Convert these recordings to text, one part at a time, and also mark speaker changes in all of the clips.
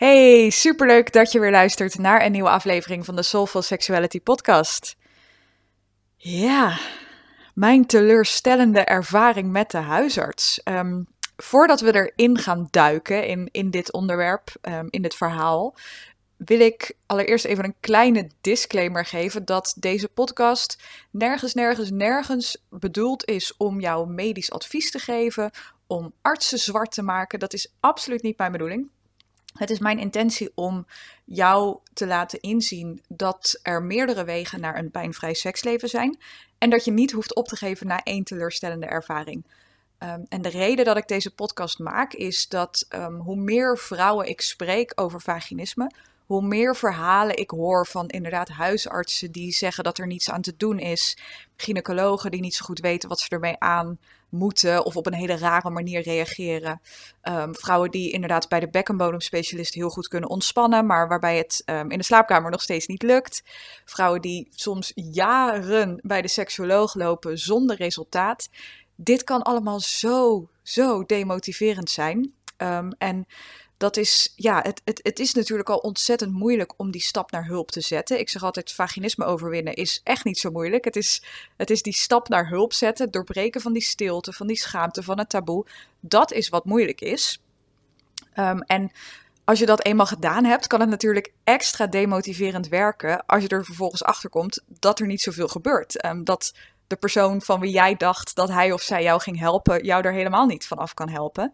Speaker 1: Hey, superleuk dat je weer luistert naar een nieuwe aflevering van de Soulful Sexuality podcast. Ja, mijn teleurstellende ervaring met de huisarts. Ehm, voordat we erin gaan duiken in, in dit onderwerp, um, in dit verhaal, wil ik allereerst even een kleine disclaimer geven dat deze podcast nergens, nergens, nergens bedoeld is om jou medisch advies te geven, om artsen zwart te maken. Dat is absoluut niet mijn bedoeling. Het is mijn intentie om jou te laten inzien dat er meerdere wegen naar een pijnvrij seksleven zijn. En dat je niet hoeft op te geven na één teleurstellende ervaring. Um, en de reden dat ik deze podcast maak is dat um, hoe meer vrouwen ik spreek over vaginisme, hoe meer verhalen ik hoor van inderdaad huisartsen die zeggen dat er niets aan te doen is, gynaecologen die niet zo goed weten wat ze ermee aan moeten of op een hele rare manier reageren. Um, vrouwen die inderdaad bij de bekkenbodemspecialist heel goed kunnen ontspannen, maar waarbij het um, in de slaapkamer nog steeds niet lukt. Vrouwen die soms jaren bij de seksuoloog lopen zonder resultaat. Dit kan allemaal zo, zo demotiverend zijn. Um, en dat is, ja, het, het, het is natuurlijk al ontzettend moeilijk om die stap naar hulp te zetten. Ik zeg altijd, vaginisme overwinnen is echt niet zo moeilijk. Het is, het is die stap naar hulp zetten, het doorbreken van die stilte, van die schaamte, van het taboe. Dat is wat moeilijk is. Um, en als je dat eenmaal gedaan hebt, kan het natuurlijk extra demotiverend werken als je er vervolgens achter komt dat er niet zoveel gebeurt. Um, dat de persoon van wie jij dacht dat hij of zij jou ging helpen, jou er helemaal niet van af kan helpen.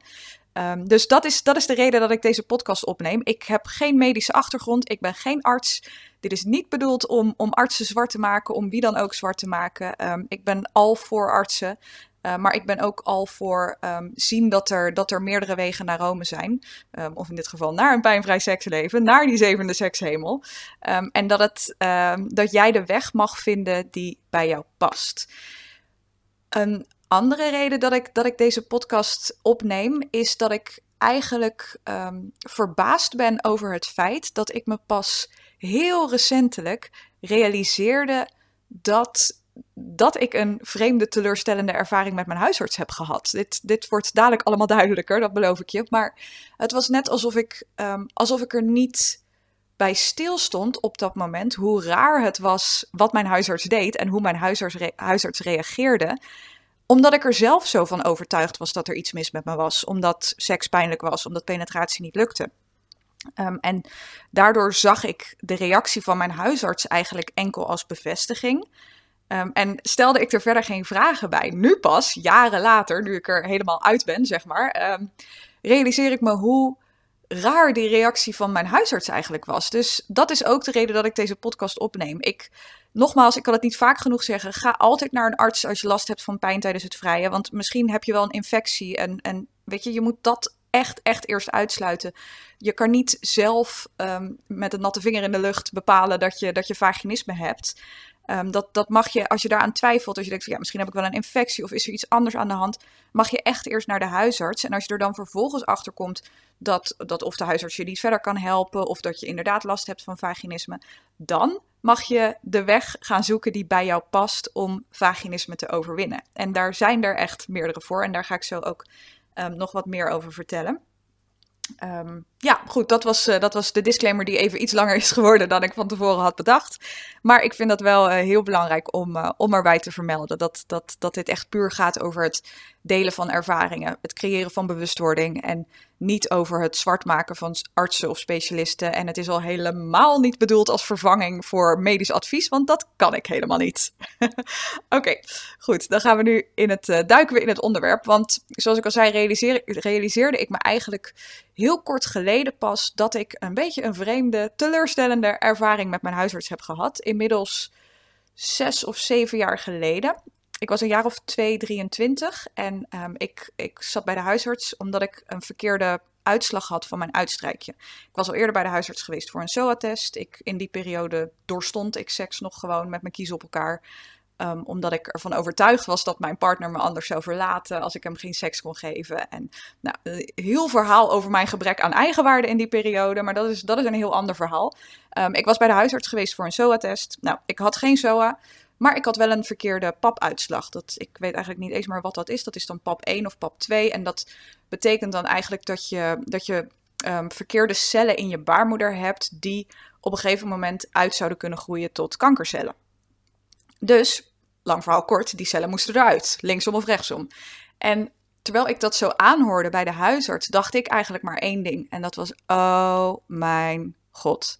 Speaker 1: Um, dus dat is, dat is de reden dat ik deze podcast opneem. Ik heb geen medische achtergrond, ik ben geen arts. Dit is niet bedoeld om, om artsen zwart te maken, om wie dan ook zwart te maken. Um, ik ben al voor artsen. Uh, maar ik ben ook al voor um, zien dat er, dat er meerdere wegen naar Rome zijn. Of in dit geval naar een pijnvrij seksleven, naar die zevende sekshemel. En dat, het, dat jij de weg mag vinden die bij jou past. Een andere reden dat ik, dat ik deze podcast opneem, is dat ik eigenlijk um, verbaasd ben over het feit dat ik me pas heel recentelijk realiseerde dat, dat ik een vreemde, teleurstellende ervaring met mijn huisarts heb gehad. Dit, dit wordt dadelijk allemaal duidelijker, dat beloof ik je. Maar het was net alsof ik, um, alsof ik er niet bij stilstond op dat moment hoe raar het was wat mijn huisarts deed en hoe mijn huisarts, huisarts reageerde omdat ik er zelf zo van overtuigd was dat er iets mis met me was. Omdat seks pijnlijk was, omdat penetratie niet lukte. Um, en daardoor zag ik de reactie van mijn huisarts eigenlijk enkel als bevestiging. Um, en stelde ik er verder geen vragen bij. Nu pas, jaren later, nu ik er helemaal uit ben, zeg maar, um, realiseer ik me hoe raar die reactie van mijn huisarts eigenlijk was. Dus dat is ook de reden dat ik deze podcast opneem. Ik, nogmaals, ik kan het niet vaak genoeg zeggen. Ga altijd naar een arts als je last hebt van pijn tijdens het vrije. Want misschien heb je wel een infectie. En, en weet je, je moet dat echt, echt eerst uitsluiten. Je kan niet zelf um, met een natte vinger in de lucht bepalen dat je, dat je vaginisme hebt. Um, dat, dat mag je, als je daaraan twijfelt, als je denkt, ja, misschien heb ik wel een infectie of is er iets anders aan de hand, mag je echt eerst naar de huisarts. En als je er dan vervolgens achter komt dat, dat of de huisarts je niet verder kan helpen, of dat je inderdaad last hebt van vaginisme, dan mag je de weg gaan zoeken die bij jou past om vaginisme te overwinnen. En daar zijn er echt meerdere voor en daar ga ik zo ook um, nog wat meer over vertellen. Um, ja, goed, dat was, uh, dat was de disclaimer die even iets langer is geworden dan ik van tevoren had bedacht. Maar ik vind dat wel uh, heel belangrijk om, uh, om erbij te vermelden. Dat, dat, dat dit echt puur gaat over het delen van ervaringen, het creëren van bewustwording en niet over het zwart maken van artsen of specialisten. En het is al helemaal niet bedoeld als vervanging voor medisch advies, want dat kan ik helemaal niet. Oké, goed. Dan gaan we nu in het, uh, duiken we in het onderwerp. Want zoals ik al zei, realiseer, realiseerde ik me eigenlijk heel kort geleden pas dat ik een beetje een vreemde, teleurstellende ervaring met mijn huisarts heb gehad. Inmiddels zes of zeven jaar geleden ik was een jaar of 2, 23 en um, ik, ik zat bij de huisarts omdat ik een verkeerde uitslag had van mijn uitstrijkje. Ik was al eerder bij de huisarts geweest voor een SOA-test. Ik, in die periode doorstond ik seks nog gewoon met mijn kiezen op elkaar. Um, omdat ik ervan overtuigd was dat mijn partner me anders zou verlaten als ik hem geen seks kon geven. En nou, heel verhaal over mijn gebrek aan eigenwaarde in die periode, maar dat is, dat is een heel ander verhaal. Um, ik was bij de huisarts geweest voor een SOA-test. Nou, ik had geen SOA, maar ik had wel een verkeerde papuitslag. Dat, ik weet eigenlijk niet eens meer wat dat is. Dat is dan pap 1 of pap 2. En dat betekent dan eigenlijk dat je, dat je um, verkeerde cellen in je baarmoeder hebt die op een gegeven moment uit zouden kunnen groeien tot kankercellen. Dus, lang verhaal kort, die cellen moesten eruit, linksom of rechtsom. En terwijl ik dat zo aanhoorde bij de huisarts, dacht ik eigenlijk maar één ding. En dat was, oh mijn god,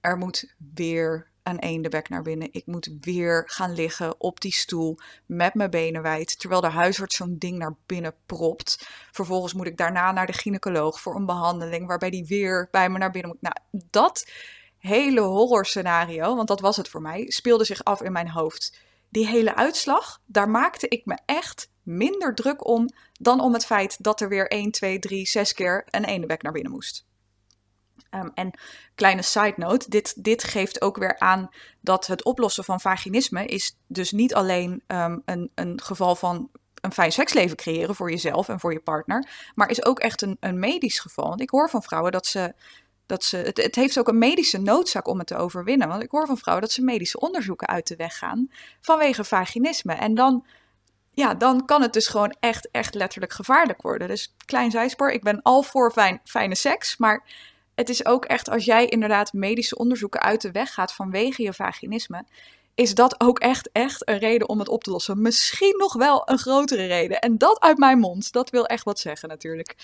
Speaker 1: er moet weer een eendebek naar binnen. Ik moet weer gaan liggen op die stoel met mijn benen wijd, terwijl de huisarts zo'n ding naar binnen propt. Vervolgens moet ik daarna naar de gynaecoloog voor een behandeling, waarbij die weer bij me naar binnen moet. Nou, dat hele horrorscenario, want dat was het voor mij, speelde zich af in mijn hoofd. Die hele uitslag, daar maakte ik me echt minder druk om dan om het feit dat er weer 1, 2, 3, 6 keer een enebek naar binnen moest. Um, en kleine side note, dit, dit geeft ook weer aan dat het oplossen van vaginisme is dus niet alleen um, een, een geval van een fijn seksleven creëren voor jezelf en voor je partner, maar is ook echt een, een medisch geval. Want ik hoor van vrouwen dat ze dat ze, het, het, heeft ook een medische noodzaak om het te overwinnen. Want ik hoor van vrouwen dat ze medische onderzoeken uit de weg gaan vanwege vaginisme. En dan, ja, dan kan het dus gewoon echt, echt letterlijk gevaarlijk worden. Dus klein zijspoor, ik ben al voor fijn, fijne seks, maar het is ook echt als jij inderdaad medische onderzoeken uit de weg gaat vanwege je vaginisme, is dat ook echt, echt een reden om het op te lossen. Misschien nog wel een grotere reden. En dat uit mijn mond, dat wil echt wat zeggen natuurlijk.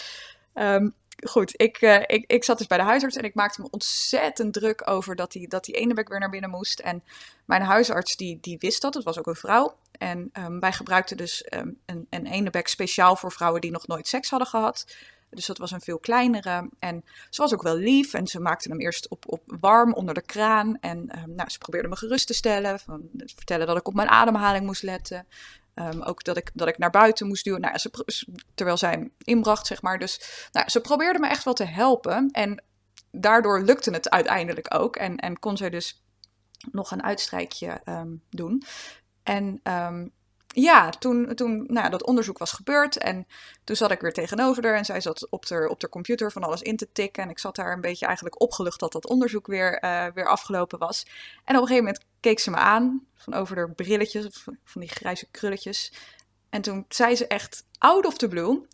Speaker 1: Um, goed, ik, uh, ik, ik zat dus bij de huisarts en ik maakte me ontzettend druk over dat die, dat die ene weer naar binnen moest. En mijn huisarts die, die wist dat, het was ook een vrouw. En um, wij gebruikten dus um, een, een speciaal voor vrouwen die nog nooit seks hadden gehad. Dus dat was een veel kleinere. En ze was ook wel lief. En ze maakte hem eerst op, op warm onder de kraan. En um, nou, ze probeerde me gerust te stellen. Van, vertellen dat ik op mijn ademhaling moest letten. Um, ook dat ik, dat ik naar buiten moest duwen. Nou, ze, terwijl zij hem inbracht, zeg maar. Dus nou, ze probeerde me echt wel te helpen. En daardoor lukte het uiteindelijk ook. En, en kon zij dus nog een uitstrijkje um, doen. En ja, toen, toen nou, dat onderzoek was gebeurd en toen zat ik weer tegenover haar en zij zat op de, op de computer van alles in te tikken. En ik zat daar een beetje eigenlijk opgelucht dat dat onderzoek weer, uh, weer afgelopen was. En op een gegeven moment keek ze me aan, van over de brilletjes, van die grijze krulletjes. En toen zei ze echt, out of the blue,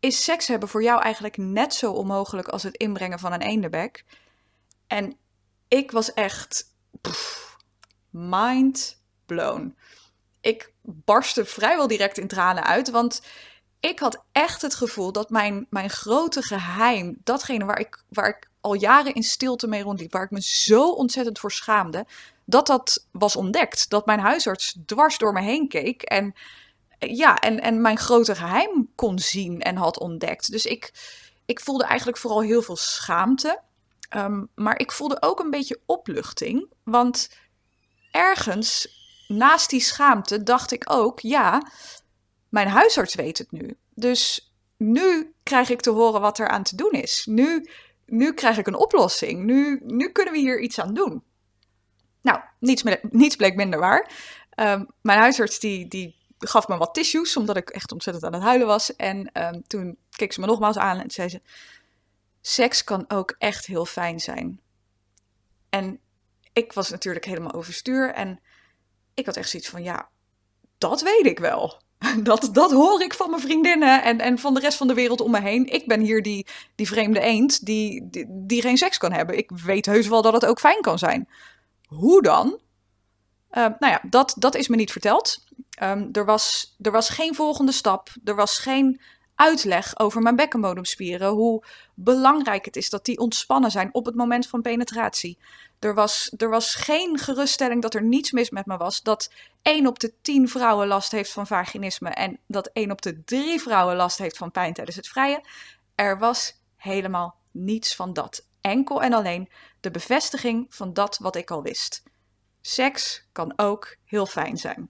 Speaker 1: is seks hebben voor jou eigenlijk net zo onmogelijk als het inbrengen van een eendebek? En ik was echt mind blown ik barstte vrijwel direct in tranen uit. Want ik had echt het gevoel dat mijn, mijn grote geheim, datgene waar ik, waar ik al jaren in stilte mee rondliep, waar ik me zo ontzettend voor schaamde, dat dat was ontdekt. Dat mijn huisarts dwars door me heen keek en, ja, en, en mijn grote geheim kon zien en had ontdekt. Dus ik, ik voelde eigenlijk vooral heel veel schaamte. Um, maar ik voelde ook een beetje opluchting. Want ergens naast die schaamte dacht ik ook, ja, mijn huisarts weet het nu. Dus nu krijg ik te horen wat er aan te doen is. Nu, nu krijg ik een oplossing. Nu, nu kunnen we hier iets aan doen. Nou, niets, niets bleek minder waar. Um, mijn huisarts die, die gaf me wat tissues, omdat ik echt ontzettend aan het huilen was. En um, toen keek ze me nogmaals aan en zei ze: Seks kan ook echt heel fijn zijn. En ik was natuurlijk helemaal overstuur. En ik had echt zoiets van, ja, dat weet ik wel. Dat, dat hoor ik van mijn vriendinnen en, en van de rest van de wereld om me heen. Ik ben hier die, die vreemde eend die, die, geen seks kan hebben. Ik weet heus wel dat het ook fijn kan zijn. Hoe dan? Uh, nou ja, dat, dat is me niet verteld. Um, er, was, er was geen volgende stap. Er was geen uitleg over mijn bekkenbodemspieren. Hoe belangrijk het is dat die ontspannen zijn op het moment van penetratie. Er was, er was geen geruststelling dat er niets mis met me was. Dat 1 op de 10 vrouwen last heeft van vaginisme. En dat 1 op de 3 vrouwen last heeft van pijn tijdens het vrije. Er was helemaal niets van dat. Enkel en alleen de bevestiging van dat wat ik al wist. Seks kan ook heel fijn zijn.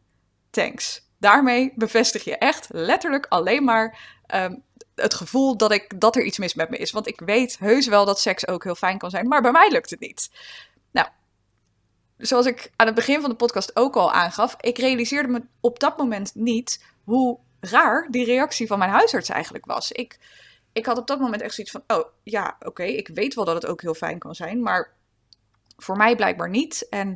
Speaker 1: Thanks. Daarmee bevestig je echt letterlijk alleen maar um, het gevoel dat, ik, dat er iets mis met me is. Want ik weet heus wel dat seks ook heel fijn kan zijn, maar bij mij lukt het niet. Nou, zoals ik aan het begin van de podcast ook al aangaf, ik realiseerde me op dat moment niet hoe raar die reactie van mijn huisarts eigenlijk was. Ik, ik had op dat moment echt zoiets van: oh ja, oké, ik weet wel dat het ook heel fijn kan zijn, maar voor mij blijkbaar niet. En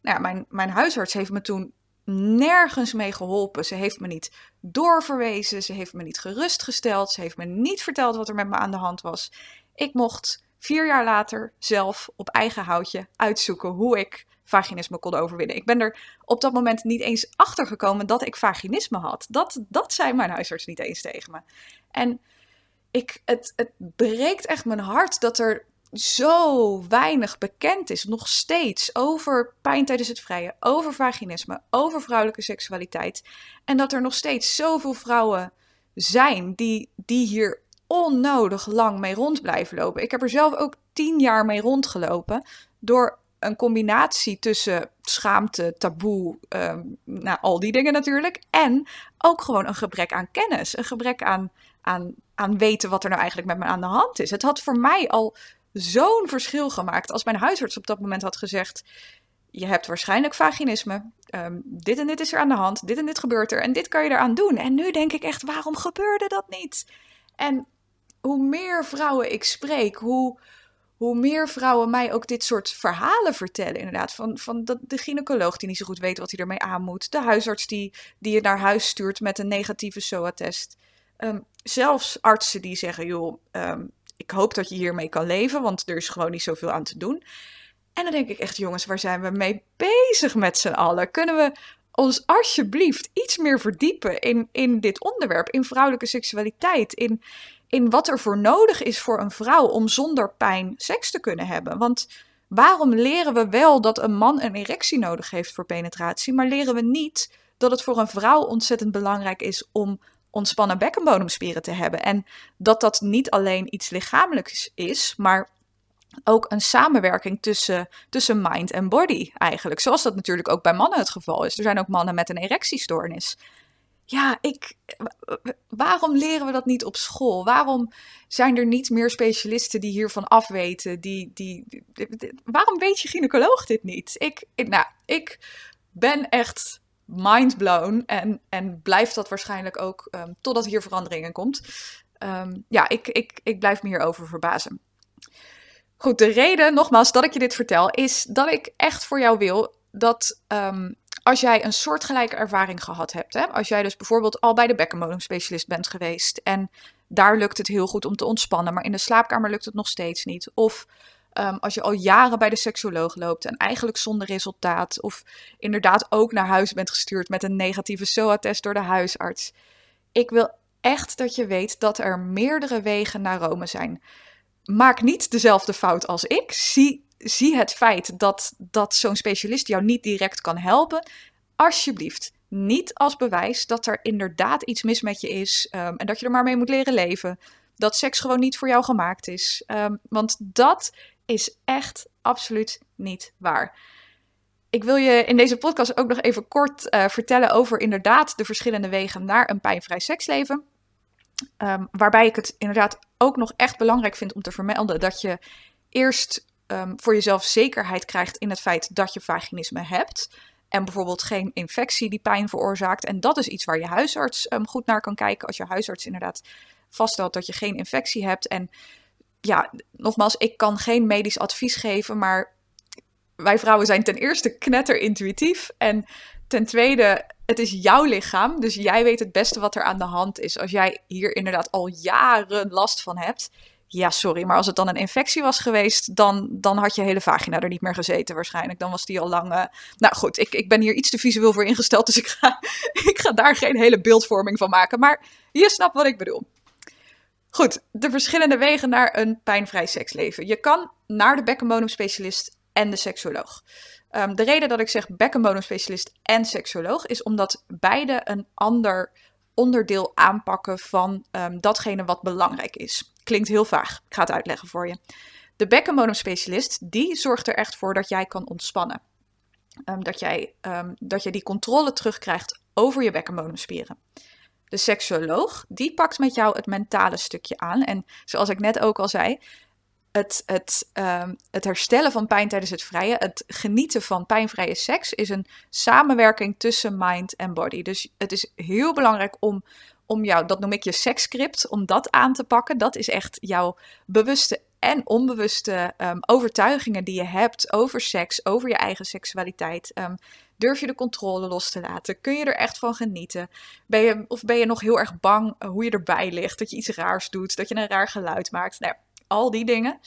Speaker 1: nou ja, mijn, mijn huisarts heeft me toen nergens mee geholpen. Ze heeft me niet doorverwezen, ze heeft me niet gerustgesteld, ze heeft me niet verteld wat er met me aan de hand was. Ik mocht vier jaar later zelf op eigen houtje uitzoeken hoe ik vaginisme kon overwinnen. Ik ben er op dat moment niet eens achter gekomen dat ik vaginisme had. Dat, dat zei mijn huisarts niet eens tegen me. En ik, het, het breekt echt mijn hart dat er zo weinig bekend is, nog steeds, over pijn tijdens het vrije, over vaginisme, over vrouwelijke seksualiteit. En dat er nog steeds zoveel vrouwen zijn die, die hier onnodig lang mee rond blijven lopen. Ik heb er zelf ook tien jaar mee rondgelopen door een combinatie tussen schaamte, taboe, um, nou, al die dingen natuurlijk. En ook gewoon een gebrek aan kennis. Een gebrek aan, aan, aan weten wat er nou eigenlijk met me aan de hand is. Het had voor mij al zo'n verschil gemaakt als mijn huisarts op dat moment had gezegd: Je hebt waarschijnlijk vaginisme. Um, dit en dit is er aan de hand. Dit en dit gebeurt er. En dit kan je eraan doen. En nu denk ik echt: waarom gebeurde dat niet? En hoe meer vrouwen ik spreek, hoe hoe meer vrouwen mij ook dit soort verhalen vertellen. Inderdaad, van, van de, de gynaecoloog die niet zo goed weet wat hij ermee aan moet. De huisarts die, die je naar huis stuurt met een negatieve SOA-test. Ehm, zelfs artsen die zeggen, joh, um, ik hoop dat je hiermee kan leven, want er is gewoon niet zoveel aan te doen. En dan denk ik echt, jongens, waar zijn we mee bezig met z'n allen? Kunnen we ons alsjeblieft iets meer verdiepen in, in dit onderwerp, in vrouwelijke seksualiteit, in, in wat er voor nodig is voor een vrouw om zonder pijn seks te kunnen hebben. Want waarom leren we wel dat een man een erectie nodig heeft voor penetratie, maar leren we niet dat het voor een vrouw ontzettend belangrijk is om ontspannen bekkenbodemspieren te hebben. En dat dat niet alleen iets lichamelijks is, maar ook een samenwerking tussen, tussen mind en body eigenlijk. Zoals dat natuurlijk ook bij mannen het geval is. Er zijn ook mannen met een erectiestoornis ja, ik, waarom leren we dat niet op school? Waarom zijn er niet meer specialisten die hiervan afweten? Die, die, waarom weet je gynaecoloog dit niet? Ik, ik, nou, ik ben echt mindblown en, en blijf dat waarschijnlijk ook um, totdat hier veranderingen komt. Um, ja, ik, ik, ik blijf me hierover verbazen. Goed, de reden, nogmaals, dat ik je dit vertel, is dat ik echt voor jou wil dat um, als jij een soortgelijke ervaring gehad hebt, hè, als jij dus bijvoorbeeld al bij de bekkenbodemspecialist bent geweest en daar lukt het heel goed om te ontspannen, maar in de slaapkamer lukt het nog steeds niet. Of um, als je al jaren bij de seksoloog loopt en eigenlijk zonder resultaat, of inderdaad ook naar huis bent gestuurd met een negatieve SOA-test door de huisarts. Ik wil echt dat je weet dat er meerdere wegen naar Rome zijn. Maak niet dezelfde fout als ik. Zie zie het feit dat, dat zo'n specialist jou niet direct kan helpen, alsjeblieft niet als bewijs dat er inderdaad iets mis met je is um, en dat je er maar mee moet leren leven. Dat seks gewoon niet voor jou gemaakt is. Um, want dat is echt absoluut niet waar. Ik wil je in deze podcast ook nog even kort uh, vertellen over inderdaad de verschillende wegen naar een pijnvrij seksleven. Um, waarbij ik het inderdaad ook nog echt belangrijk vind om te vermelden dat je eerst um, voor jezelf zekerheid krijgt in het feit dat je vaginisme hebt. En bijvoorbeeld geen infectie die pijn veroorzaakt. En dat is iets waar je huisarts um, goed naar kan kijken. Als je huisarts inderdaad vaststelt dat je geen infectie hebt. En ja, nogmaals, ik kan geen medisch advies geven. Maar wij vrouwen zijn ten eerste knetter intuïtief. En ten tweede, het is jouw lichaam. Dus jij weet het beste wat er aan de hand is. Als jij hier inderdaad al jaren last van hebt ja, sorry, maar als het dan een infectie was geweest, dan, dan had je hele vagina er niet meer gezeten waarschijnlijk. Dan was die al lang... Uh... Nou goed, ik, ik ben hier iets te visueel voor ingesteld, dus ik ga, ik ga daar geen hele beeldvorming van maken. Maar je snapt wat ik bedoel. Goed, de verschillende wegen naar een pijnvrij seksleven. Je kan naar de bekkenbodemspecialist en de seksoloog. Um, de reden dat ik zeg bekkenbodemspecialist en seksoloog is omdat beide een ander onderdeel aanpakken van um, datgene wat belangrijk is. Klinkt heel vaag. Ik ga het uitleggen voor je. De bekkenbodemspecialist die zorgt er echt voor dat jij kan ontspannen. Um, dat, jij, dat je die controle terugkrijgt over je bekkenbodemspieren. De seksuoloog, die pakt met jou het mentale stukje aan. En zoals ik net ook al zei, het, het, um, het herstellen van pijn tijdens het vrije, het genieten van pijnvrije seks, is een samenwerking tussen mind en body. Dus het is heel belangrijk om, om jou, dat noem ik je seksscript, om dat aan te pakken. Dat is echt jouw bewuste en onbewuste um, overtuigingen die je hebt over seks, over je eigen seksualiteit. Um, durf je de controle los te laten? Kun je er echt van genieten? Ben je, of ben je nog heel erg bang hoe je erbij ligt? Dat je iets raars doet, dat je een raar geluid maakt? Nou, al die dingen.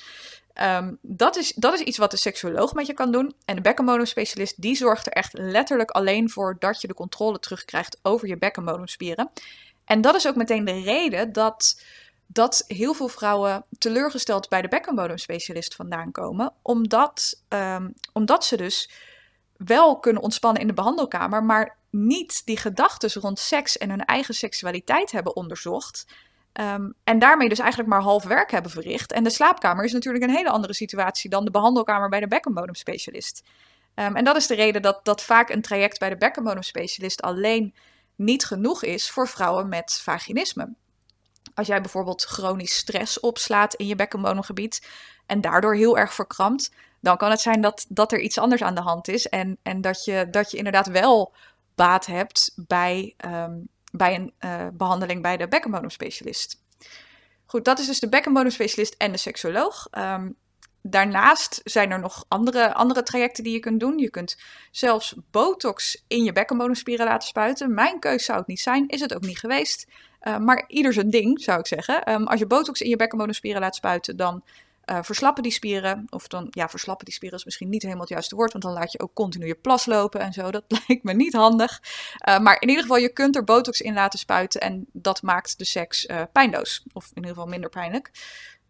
Speaker 1: Um, dat, is, dat is iets wat de seksuoloog met je kan doen. En de bekkenbodemspecialist die zorgt er echt letterlijk alleen voor dat je de controle terugkrijgt over je bekkenbodemspieren. En dat is ook meteen de reden dat, dat heel veel vrouwen teleurgesteld bij de bekkenbodemspecialist vandaan komen. Omdat, um, omdat ze dus wel kunnen ontspannen in de behandelkamer, maar niet die gedachten rond seks en hun eigen seksualiteit hebben onderzocht. Um, en daarmee dus eigenlijk maar half werk hebben verricht. En de slaapkamer is natuurlijk een hele andere situatie dan de behandelkamer bij de bekkenbodemspecialist. Um, en dat is de reden dat, dat vaak een traject bij de bekkenbodemspecialist alleen niet genoeg is voor vrouwen met vaginisme. Als jij bijvoorbeeld chronisch stress opslaat in je bekkenbodemgebied en daardoor heel erg verkrampt, dan kan het zijn dat, dat er iets anders aan de hand is en, en dat, je, dat je inderdaad wel baat hebt bij um, bij een uh, behandeling bij de bekkenbodemspecialist. Goed, dat is dus de bekkenbodemspecialist en de seksoloog. Um, daarnaast zijn er nog andere, andere trajecten die je kunt doen. Je kunt zelfs botox in je bekkenbodemspieren laten spuiten. Mijn keus zou het niet zijn, is het ook niet geweest. Uh, maar ieder zijn ding, zou ik zeggen. Um, als je botox in je bekkenbodemspieren laat spuiten, dan uh, verslappen die spieren. Of dan, ja, verslappen die spieren is misschien niet helemaal het juiste woord, want dan laat je ook continu je plas lopen en zo. Dat lijkt me niet handig. Uh, maar in ieder geval, je kunt er botox in laten spuiten en dat maakt de seks uh, pijnloos. Of in ieder geval minder pijnlijk.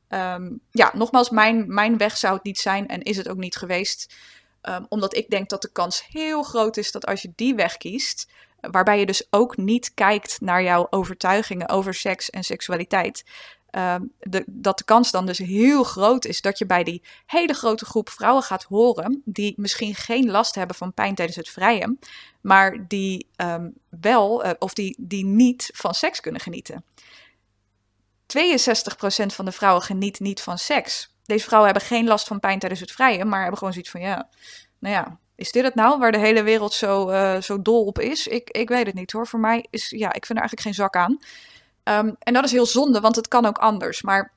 Speaker 1: Um, ja, nogmaals, mijn, mijn weg zou het niet zijn en is het ook niet geweest. Um, omdat ik denk dat de kans heel groot is dat als je die weg kiest, waarbij je dus ook niet kijkt naar jouw overtuigingen over seks en seksualiteit, Ehm, dat de kans dan dus heel groot is dat je bij die hele grote groep vrouwen gaat horen die misschien geen last hebben van pijn tijdens het vrijen, maar die um, wel uh, of die, die niet van seks kunnen genieten. 62% van de vrouwen geniet niet van seks. Deze vrouwen hebben geen last van pijn tijdens het vrijen, maar hebben gewoon zoiets van ja, nou ja, is dit het nou waar de hele wereld zo, uh, zo dol op is? Ik, ik weet het niet hoor. Voor mij is ja, ik vind er eigenlijk geen zak aan. Um, en dat is heel zonde, want het kan ook anders. Maar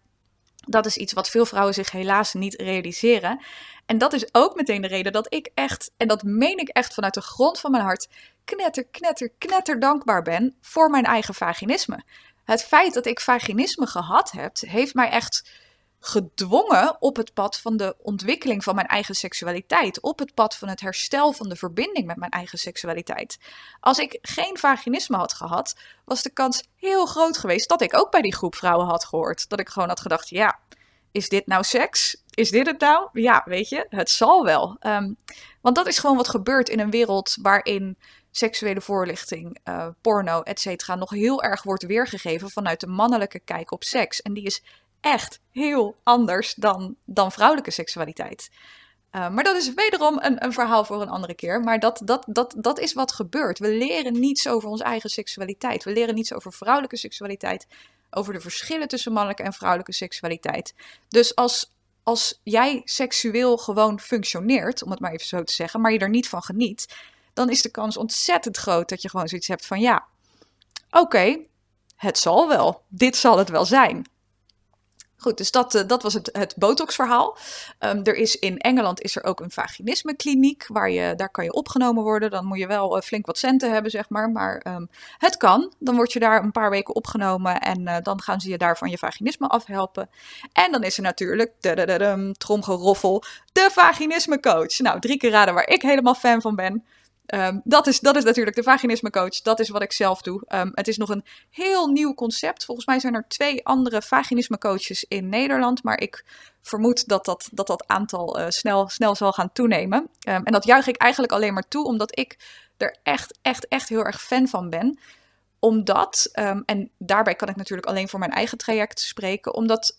Speaker 1: dat is iets wat veel vrouwen zich helaas niet realiseren. En dat is ook meteen de reden dat ik echt, en dat meen ik echt vanuit de grond van mijn hart, knetter, knetter, knetter dankbaar ben voor mijn eigen vaginisme. Het feit dat ik vaginisme gehad heb, heeft mij echt gedwongen op het pad van de ontwikkeling van mijn eigen seksualiteit. Op het pad van het herstel van de verbinding met mijn eigen seksualiteit. Als ik geen vaginisme had gehad, was de kans heel groot geweest dat ik ook bij die groep vrouwen had gehoord. Dat ik gewoon had gedacht: ja, is dit nou seks? Is dit het nou? Ja, weet je, het zal wel. Um, want dat is gewoon wat gebeurt in een wereld waarin seksuele voorlichting, uh, porno, etc. nog heel erg wordt weergegeven vanuit de mannelijke kijk op seks. En die is echt heel anders dan, dan vrouwelijke seksualiteit. Uh, maar dat is wederom een, een, verhaal voor een andere keer. Maar dat, dat, dat, dat is wat gebeurt. We leren niets over onze eigen seksualiteit. We leren niets over vrouwelijke seksualiteit. Over de verschillen tussen mannelijke en vrouwelijke seksualiteit. Dus als, als jij seksueel gewoon functioneert, om het maar even zo te zeggen, maar je er niet van geniet, dan is de kans ontzettend groot dat je gewoon zoiets hebt van ja, oké, het zal wel. Dit zal het wel zijn. Goed, dus dat, uh, dat was het, het botox-verhaal. Um, er is in Engeland is er ook een vaginisme-kliniek, waar je, daar kan je opgenomen worden. Dan moet je wel uh, flink wat centen hebben, zeg maar. Maar um, het kan. Dan word je daar een paar weken opgenomen en uh, dan gaan ze je daarvan je vaginisme afhelpen. En dan is er natuurlijk, tromgeroffel, de vaginisme-coach. Nou, drie keer raden waar ik helemaal fan van ben. Um, dat, is, dat is natuurlijk de vaginisme coach. Dat is wat ik zelf doe. Um, het is nog een heel nieuw concept. Volgens mij zijn er twee andere vaginisme coaches in Nederland. Maar ik vermoed dat dat, dat, dat aantal uh, snel, snel zal gaan toenemen. Um, en dat juich ik eigenlijk alleen maar toe, omdat ik er echt, echt, echt heel erg fan van ben. Omdat, en daarbij kan ik natuurlijk alleen voor mijn eigen traject spreken, omdat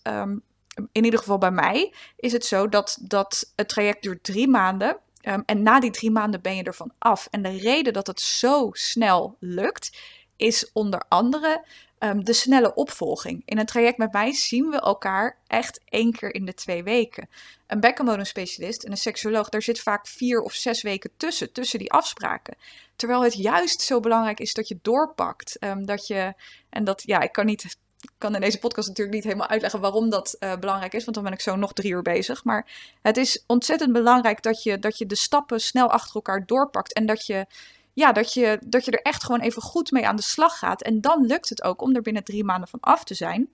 Speaker 1: in ieder geval bij mij is het zo dat, dat het traject duurt drie maanden. Um, en na die drie maanden ben je ervan af. En de reden dat het zo snel lukt, is onder andere ehm, de snelle opvolging. In een traject met mij zien we elkaar echt één keer in de twee weken. Een bekkenbodemspecialist en een seksuoloog, daar zit vaak vier of zes weken tussen, tussen die afspraken. Terwijl het juist zo belangrijk is dat je doorpakt. Um, dat je, en dat, ja, ik kan niet kan in deze podcast natuurlijk niet helemaal uitleggen waarom dat uh, belangrijk is, want dan ben ik zo nog drie uur bezig. Maar het is ontzettend belangrijk dat je, dat je de stappen snel achter elkaar doorpakt en dat je, ja, dat, je, dat je er echt gewoon even goed mee aan de slag gaat. En dan lukt het ook om er binnen drie maanden van af te zijn.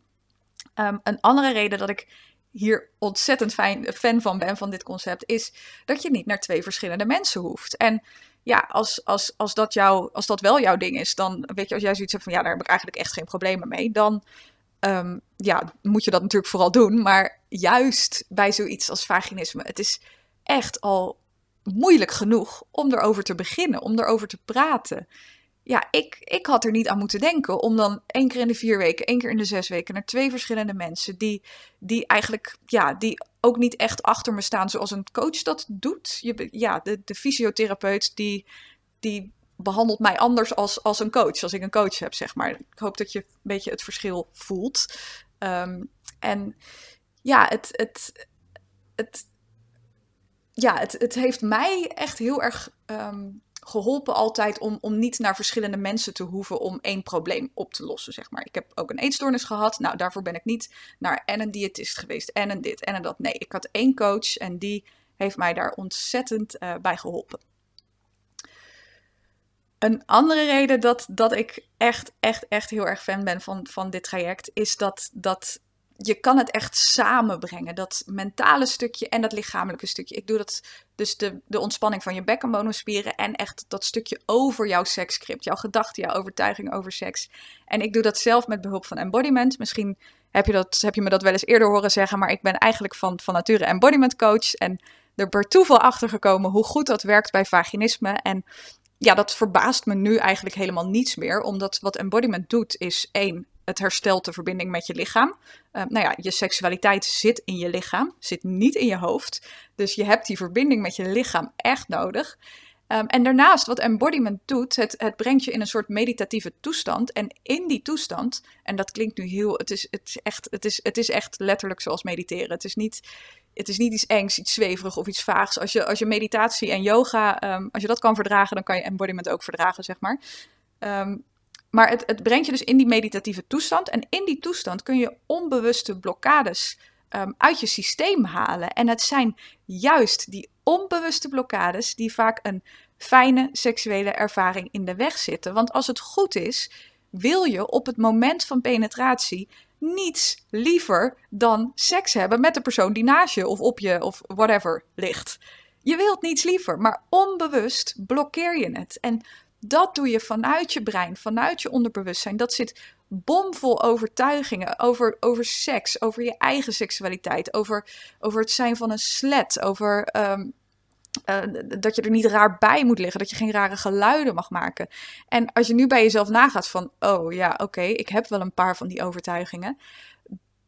Speaker 1: Um, een andere reden dat ik hier ontzettend fijn, fan van ben, van dit concept, is dat je niet naar twee verschillende mensen hoeft. En ja, als, als, als, dat jou, als dat wel jouw ding is, dan weet je, als jij zoiets hebt van ja, daar heb ik eigenlijk echt geen problemen mee, dan um, ja, moet je dat natuurlijk vooral doen. Maar juist bij zoiets als vaginisme, het is echt al moeilijk genoeg om erover te beginnen, om erover te praten ja, ik, ik had er niet aan moeten denken om dan één keer in de vier weken, één keer in de zes weken naar twee verschillende mensen die, die eigenlijk, ja, die ook niet echt achter me staan zoals een coach dat doet. Je, ja, de, de fysiotherapeut die, die behandelt mij anders als, als een coach, als ik een coach heb, zeg maar. Ik hoop dat je een beetje het verschil voelt. Um, en ja, het, het, het, ja, het, het heeft mij echt heel erg um, geholpen altijd om, om niet naar verschillende mensen te hoeven om één probleem op te lossen, zeg maar. Ik heb ook een eetstoornis gehad. Nou, daarvoor ben ik niet naar en een diëtist geweest en een dit en een dat. Nee, ik had één coach en die heeft mij daar ontzettend uh, bij geholpen. Een andere reden dat, dat ik echt, echt, echt heel erg fan ben van, van dit traject is dat, dat je kan het echt samenbrengen. Dat mentale stukje en dat lichamelijke stukje. Ik doe dat dus de, de ontspanning van je bekkenbodemspieren en echt dat stukje over jouw seksscript. Jouw gedachten, jouw overtuiging over seks. En ik doe dat zelf met behulp van embodiment. Misschien heb je, dat, heb je me dat wel eens eerder horen zeggen, maar ik ben eigenlijk van, van nature embodiment coach. En er per toeval achter gekomen hoe goed dat werkt bij vaginisme. En ja, dat verbaast me nu eigenlijk helemaal niets meer. Omdat wat embodiment doet is één, het herstelt de verbinding met je lichaam. Uh, nou ja, je seksualiteit zit in je lichaam, zit niet in je hoofd. Dus je hebt die verbinding met je lichaam echt nodig. Um, en daarnaast, wat embodiment doet, het, het brengt je in een soort meditatieve toestand. En in die toestand, en dat klinkt nu heel, het is, het echt, het is, het is echt letterlijk zoals mediteren. Het is niet, het is niet iets engs, iets zweverig of iets vaags. Als je, als je meditatie en yoga, um, als je dat kan verdragen, dan kan je embodiment ook verdragen, zeg maar. Um, maar het, het brengt je dus in die meditatieve toestand. En in die toestand kun je onbewuste blokkades um, uit je systeem halen. En het zijn juist die onbewuste blokkades die vaak een fijne seksuele ervaring in de weg zitten. Want als het goed is, wil je op het moment van penetratie niets liever dan seks hebben met de persoon die naast je of op je of whatever ligt. Je wilt niets liever, maar onbewust blokkeer je het. En dat doe je vanuit je brein, vanuit je onderbewustzijn. Dat zit bomvol overtuigingen over, over seks, over je eigen seksualiteit, over, over het zijn van een slet, over um, uh, dat je er niet raar bij moet liggen, dat je geen rare geluiden mag maken. En als je nu bij jezelf nagaat van, oh ja, oké, ik heb wel een paar van die overtuigingen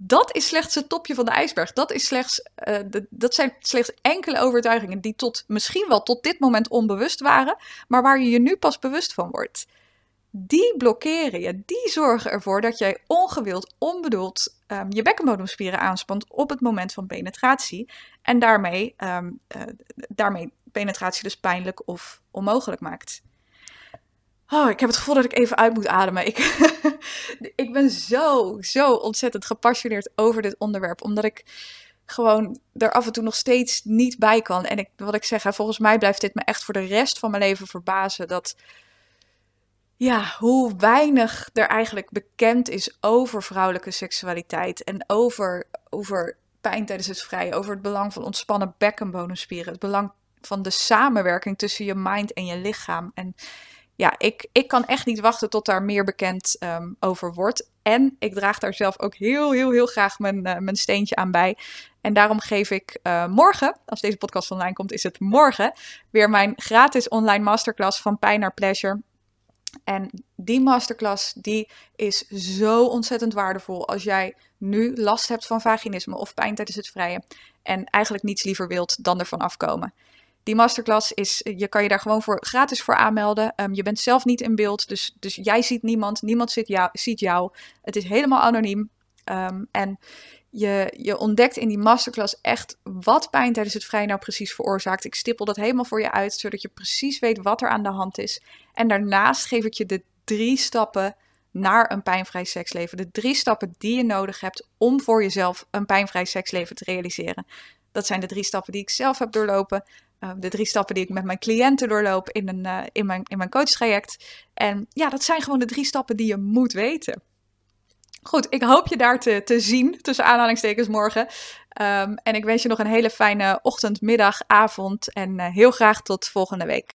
Speaker 1: dat is slechts het topje van de ijsberg. Dat, is slechts, de, dat zijn slechts enkele overtuigingen die tot, misschien wel tot dit moment onbewust waren, maar waar je je nu pas bewust van wordt. Die blokkeren je, die zorgen ervoor dat jij ongewild, onbedoeld um, je bekkenbodemspieren aanspant op het moment van penetratie. En daarmee, um, uh, daarmee penetratie dus pijnlijk of onmogelijk maakt. Oh, ik heb het gevoel dat ik even uit moet ademen. Ik, ik ben zo, zo ontzettend gepassioneerd over dit onderwerp. Omdat ik gewoon er af en toe nog steeds niet bij kan. En ik, wat ik zeg, volgens mij blijft dit me echt voor de rest van mijn leven verbazen. Dat, ja, hoe weinig er eigenlijk bekend is over vrouwelijke seksualiteit. En over, over pijn tijdens het vrije. Over het belang van ontspannen bekkenbodemspieren. Het belang van de samenwerking tussen je mind en je lichaam. En ja, ik, ik kan echt niet wachten tot daar meer bekend um, over wordt. En ik draag daar zelf ook heel, heel, heel graag mijn, uh, mijn steentje aan bij. En daarom geef ik uh, morgen, als deze podcast online komt, is het morgen, weer mijn gratis online masterclass van pijn naar pleasure. En die masterclass die is zo ontzettend waardevol als jij nu last hebt van vaginisme of pijn tijdens het vrije en eigenlijk niets liever wilt dan ervan afkomen. Die masterclass is, je kan je daar gewoon voor gratis voor aanmelden. Ehm, je bent zelf niet in beeld, dus, dus jij ziet niemand, niemand ziet jou. Ziet jou. Het is helemaal anoniem. Ehm, en je, je ontdekt in die masterclass echt wat pijn tijdens het vrij nou precies veroorzaakt. Ik stippel dat helemaal voor je uit, zodat je precies weet wat er aan de hand is. En daarnaast geef ik je de drie stappen naar een pijnvrij seksleven. De drie stappen die je nodig hebt om voor jezelf een pijnvrij seksleven te realiseren. Dat zijn de drie stappen die ik zelf heb doorlopen. Uh, de drie stappen die ik met mijn cliënten doorloop in, een, uh, in, mijn, in mijn coachtraject. En ja, dat zijn gewoon de drie stappen die je moet weten. Goed, ik hoop je daar te, te zien, tussen aanhalingstekens morgen. Um, en ik wens je nog een hele fijne ochtend, middag, avond en uh, heel graag tot volgende week.